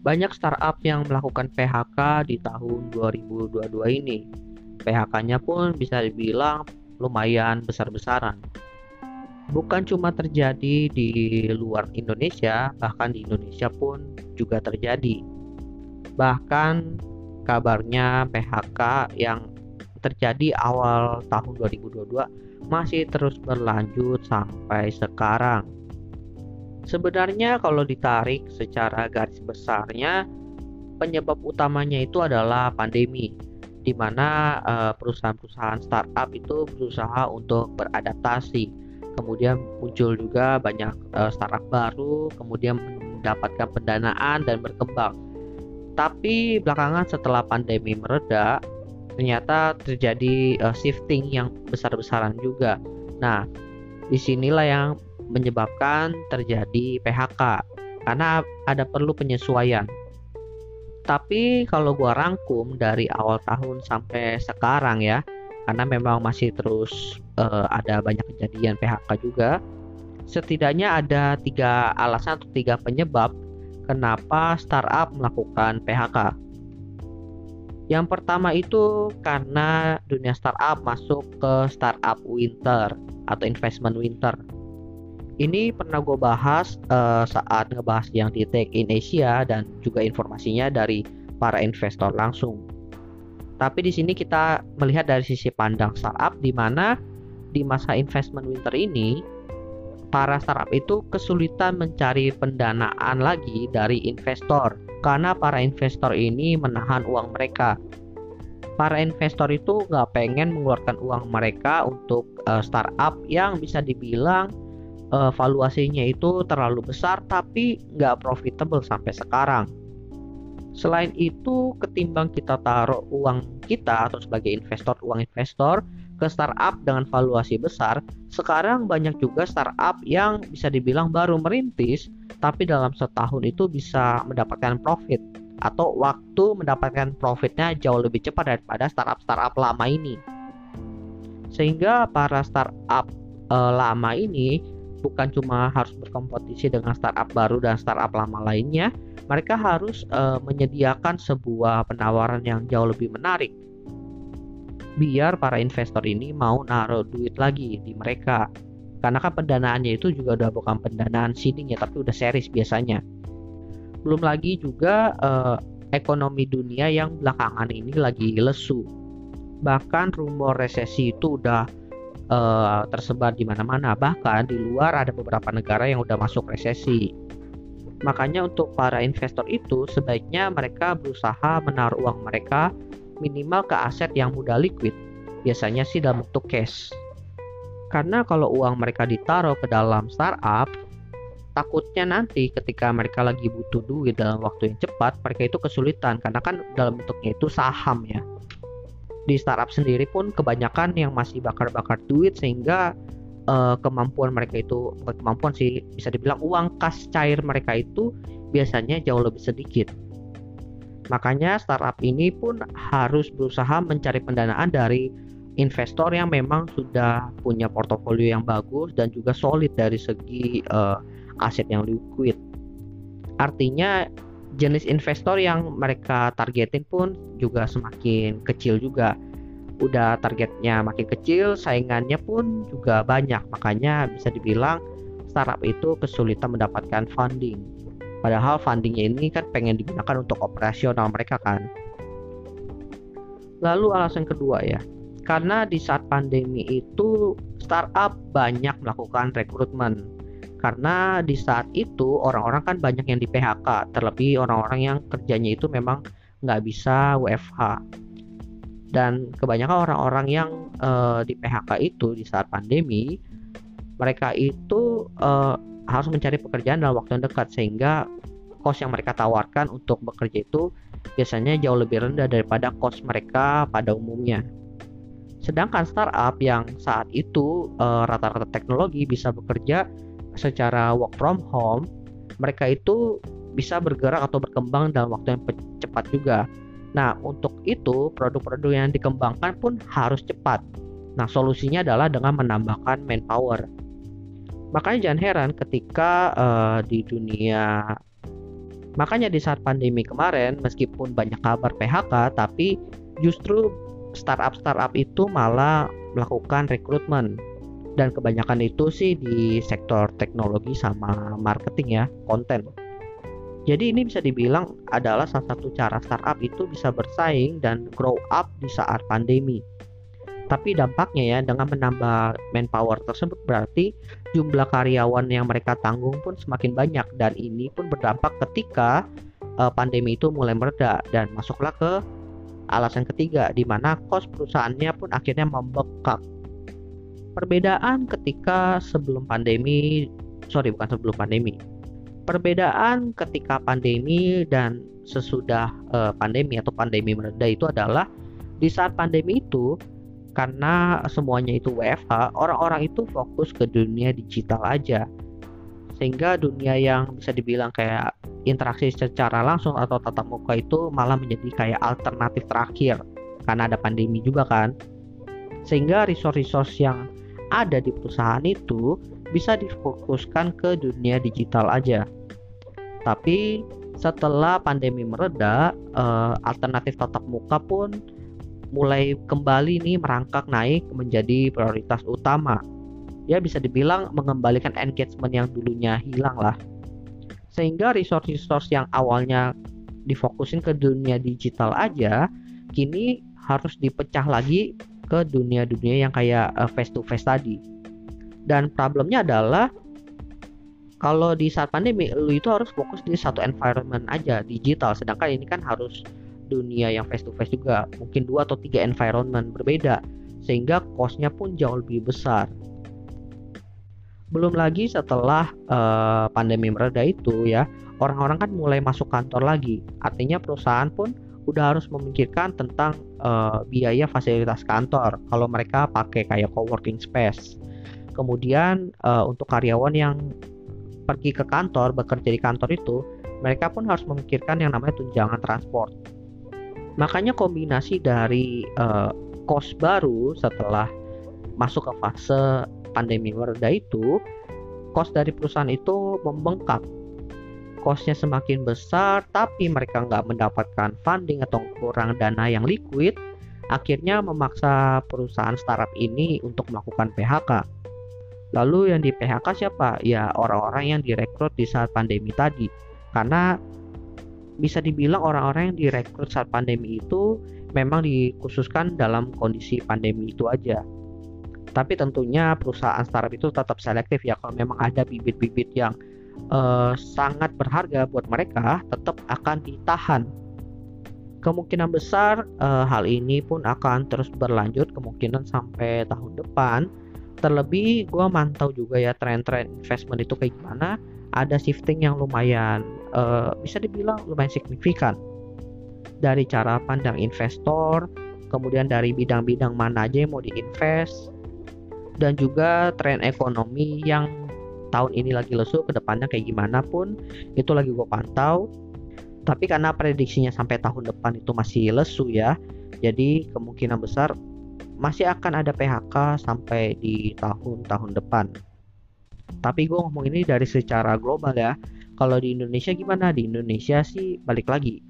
banyak startup yang melakukan PHK di tahun 2022 ini. PHK-nya pun bisa dibilang lumayan besar-besaran. Bukan cuma terjadi di luar Indonesia, bahkan di Indonesia pun juga terjadi. Bahkan kabarnya PHK yang terjadi awal tahun 2022 masih terus berlanjut sampai sekarang. Sebenarnya kalau ditarik secara garis besarnya penyebab utamanya itu adalah pandemi di mana uh, perusahaan-perusahaan startup itu berusaha untuk beradaptasi. Kemudian muncul juga banyak uh, startup baru, kemudian mendapatkan pendanaan dan berkembang. Tapi belakangan setelah pandemi mereda, ternyata terjadi uh, shifting yang besar-besaran juga. Nah, di sinilah yang menyebabkan terjadi PHK karena ada perlu penyesuaian. Tapi kalau gua rangkum dari awal tahun sampai sekarang ya, karena memang masih terus uh, ada banyak kejadian PHK juga, setidaknya ada tiga alasan atau tiga penyebab kenapa startup melakukan PHK. Yang pertama itu karena dunia startup masuk ke startup winter atau investment winter ini pernah gue bahas uh, saat ngebahas yang di Tech in Asia dan juga informasinya dari para investor langsung. Tapi di sini kita melihat dari sisi pandang startup di mana di masa investment winter ini para startup itu kesulitan mencari pendanaan lagi dari investor karena para investor ini menahan uang mereka. Para investor itu nggak pengen mengeluarkan uang mereka untuk uh, startup yang bisa dibilang uh, valuasinya itu terlalu besar tapi nggak profitable sampai sekarang. Selain itu, ketimbang kita taruh uang kita atau sebagai investor uang investor ke startup dengan valuasi besar, sekarang banyak juga startup yang bisa dibilang baru merintis, tapi dalam setahun itu bisa mendapatkan profit atau waktu mendapatkan profitnya jauh lebih cepat daripada startup-startup lama ini. Sehingga para startup e, lama ini bukan cuma harus berkompetisi dengan startup baru dan startup lama lainnya, mereka harus uh, menyediakan sebuah penawaran yang jauh lebih menarik. Biar para investor ini mau naruh duit lagi di mereka. Karena kan pendanaannya itu juga udah bukan pendanaan seeding ya, tapi udah series biasanya. Belum lagi juga uh, ekonomi dunia yang belakangan ini lagi lesu. Bahkan rumor resesi itu udah uh, tersebar di mana-mana. Bahkan di luar ada beberapa negara yang udah masuk resesi. Makanya untuk para investor itu sebaiknya mereka berusaha menaruh uang mereka minimal ke aset yang mudah liquid. Biasanya sih dalam bentuk cash. Karena kalau uang mereka ditaruh ke dalam startup, takutnya nanti ketika mereka lagi butuh duit dalam waktu yang cepat, mereka itu kesulitan karena kan dalam bentuknya itu saham ya di startup sendiri pun kebanyakan yang masih bakar-bakar duit sehingga uh, kemampuan mereka itu kemampuan sih bisa dibilang uang kas cair mereka itu biasanya jauh lebih sedikit. Makanya startup ini pun harus berusaha mencari pendanaan dari investor yang memang sudah punya portofolio yang bagus dan juga solid dari segi uh, aset yang liquid. Artinya jenis investor yang mereka targetin pun juga semakin kecil juga. Udah targetnya makin kecil saingannya pun juga banyak. Makanya bisa dibilang startup itu kesulitan mendapatkan funding. Padahal fundingnya ini kan pengen digunakan untuk operasional mereka kan. Lalu alasan kedua ya karena di saat pandemi itu startup banyak melakukan rekrutmen karena di saat itu orang-orang kan banyak yang di PHK terlebih orang-orang yang kerjanya itu memang nggak bisa WFH dan kebanyakan orang-orang yang uh, di PHK itu di saat pandemi mereka itu uh, harus mencari pekerjaan dalam waktu yang dekat sehingga kos yang mereka tawarkan untuk bekerja itu biasanya jauh lebih rendah daripada kos mereka pada umumnya. Sedangkan startup yang saat itu eh, rata-rata uh, teknologi bisa bekerja secara work from home, mereka itu bisa bergerak atau berkembang dalam waktu yang cepat juga. Nah, untuk itu produk-produk yang dikembangkan pun harus cepat. Nah, solusinya adalah dengan menambahkan manpower. Makanya jangan heran ketika uh, di dunia Makanya di saat pandemi kemarin, meskipun banyak kabar PHK, tapi justru startup-startup itu malah melakukan rekrutmen. Dan kebanyakan itu sih di sektor teknologi sama marketing ya, konten. Jadi ini bisa dibilang adalah salah satu cara startup itu bisa bersaing dan grow up di saat pandemi. Tapi dampaknya ya dengan menambah manpower tersebut berarti jumlah karyawan yang mereka tanggung pun semakin banyak dan ini pun berdampak ketika uh, pandemi itu mulai mereda dan masuklah ke alasan ketiga di mana kos perusahaannya pun akhirnya membekak. Perbedaan ketika sebelum pandemi, sorry bukan sebelum pandemi. Perbedaan ketika pandemi dan sesudah uh, pandemi atau pandemi mereda itu adalah di saat pandemi itu karena semuanya itu WFH, orang-orang itu fokus ke dunia digital aja. Sehingga dunia yang bisa dibilang kayak interaksi secara langsung atau tatap muka itu malah menjadi kayak alternatif terakhir karena ada pandemi juga kan. Sehingga resource-resource yang ada di perusahaan itu bisa difokuskan ke dunia digital aja. Tapi setelah pandemi mereda, eh, alternatif tatap muka pun mulai kembali nih merangkak naik menjadi prioritas utama. Ya bisa dibilang mengembalikan engagement yang dulunya hilang lah. Sehingga resource-resource yang awalnya difokusin ke dunia digital aja, kini harus dipecah lagi ke dunia-dunia yang kayak face to face tadi. Dan problemnya adalah kalau di saat pandemi lu itu harus fokus di satu environment aja digital. Sedangkan ini kan harus dunia yang face to face juga. Mungkin dua atau tiga environment berbeda sehingga costnya pun jauh lebih besar. Belum lagi setelah uh, pandemi mereda itu ya orang-orang kan mulai masuk kantor lagi. Artinya perusahaan pun udah harus memikirkan tentang uh, biaya fasilitas kantor. Kalau mereka pakai kayak coworking space. Kemudian uh, untuk karyawan yang pergi ke kantor bekerja di kantor itu mereka pun harus memikirkan yang namanya tunjangan transport. Makanya kombinasi dari uh, kos baru setelah masuk ke fase pandemi mereda itu, kos dari perusahaan itu membengkak. Kosnya semakin besar, tapi mereka nggak mendapatkan funding atau kurang dana yang liquid, akhirnya memaksa perusahaan startup ini untuk melakukan PHK. Lalu yang di PHK siapa? Ya orang-orang yang direkrut di saat pandemi tadi. Karena bisa dibilang orang-orang yang direkrut saat pandemi itu memang dikhususkan dalam kondisi pandemi itu aja. Tapi tentunya perusahaan startup itu tetap selektif ya kalau memang ada bibit-bibit yang uh, sangat berharga buat mereka tetap akan ditahan. Kemungkinan besar uh, hal ini pun akan terus berlanjut kemungkinan sampai tahun depan. Terlebih gue mantau juga ya tren-tren investment itu kayak gimana. Ada shifting yang lumayan uh, bisa dibilang lumayan signifikan dari cara pandang investor, kemudian dari bidang-bidang mana aja yang mau diinvest, dan juga tren ekonomi yang tahun ini lagi lesu, ke depannya kayak gimana pun itu lagi gue pantau. Tapi karena prediksinya sampai tahun depan itu masih lesu ya, jadi kemungkinan besar masih akan ada PHK sampai di tahun-tahun depan. Tapi gue ngomong ini dari secara global ya, kalau di Indonesia gimana? Di Indonesia sih balik lagi.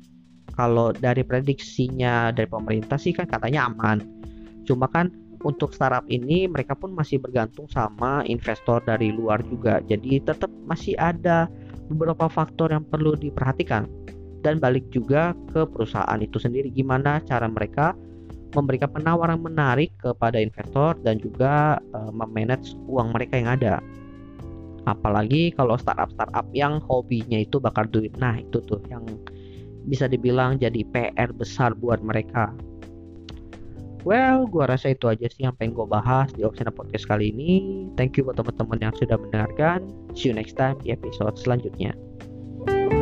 Kalau dari prediksinya dari pemerintah sih kan katanya aman. Cuma kan untuk startup ini mereka pun masih bergantung sama investor dari luar juga. Jadi tetap masih ada beberapa faktor yang perlu diperhatikan. Dan balik juga ke perusahaan itu sendiri gimana cara mereka memberikan penawaran menarik kepada investor dan juga uh, memanage uang mereka yang ada apalagi kalau startup-startup yang hobinya itu bakar duit nah itu tuh yang bisa dibilang jadi PR besar buat mereka Well, gua rasa itu aja sih yang pengen gue bahas di Opsina Podcast kali ini. Thank you buat teman-teman yang sudah mendengarkan. See you next time di episode selanjutnya. thank you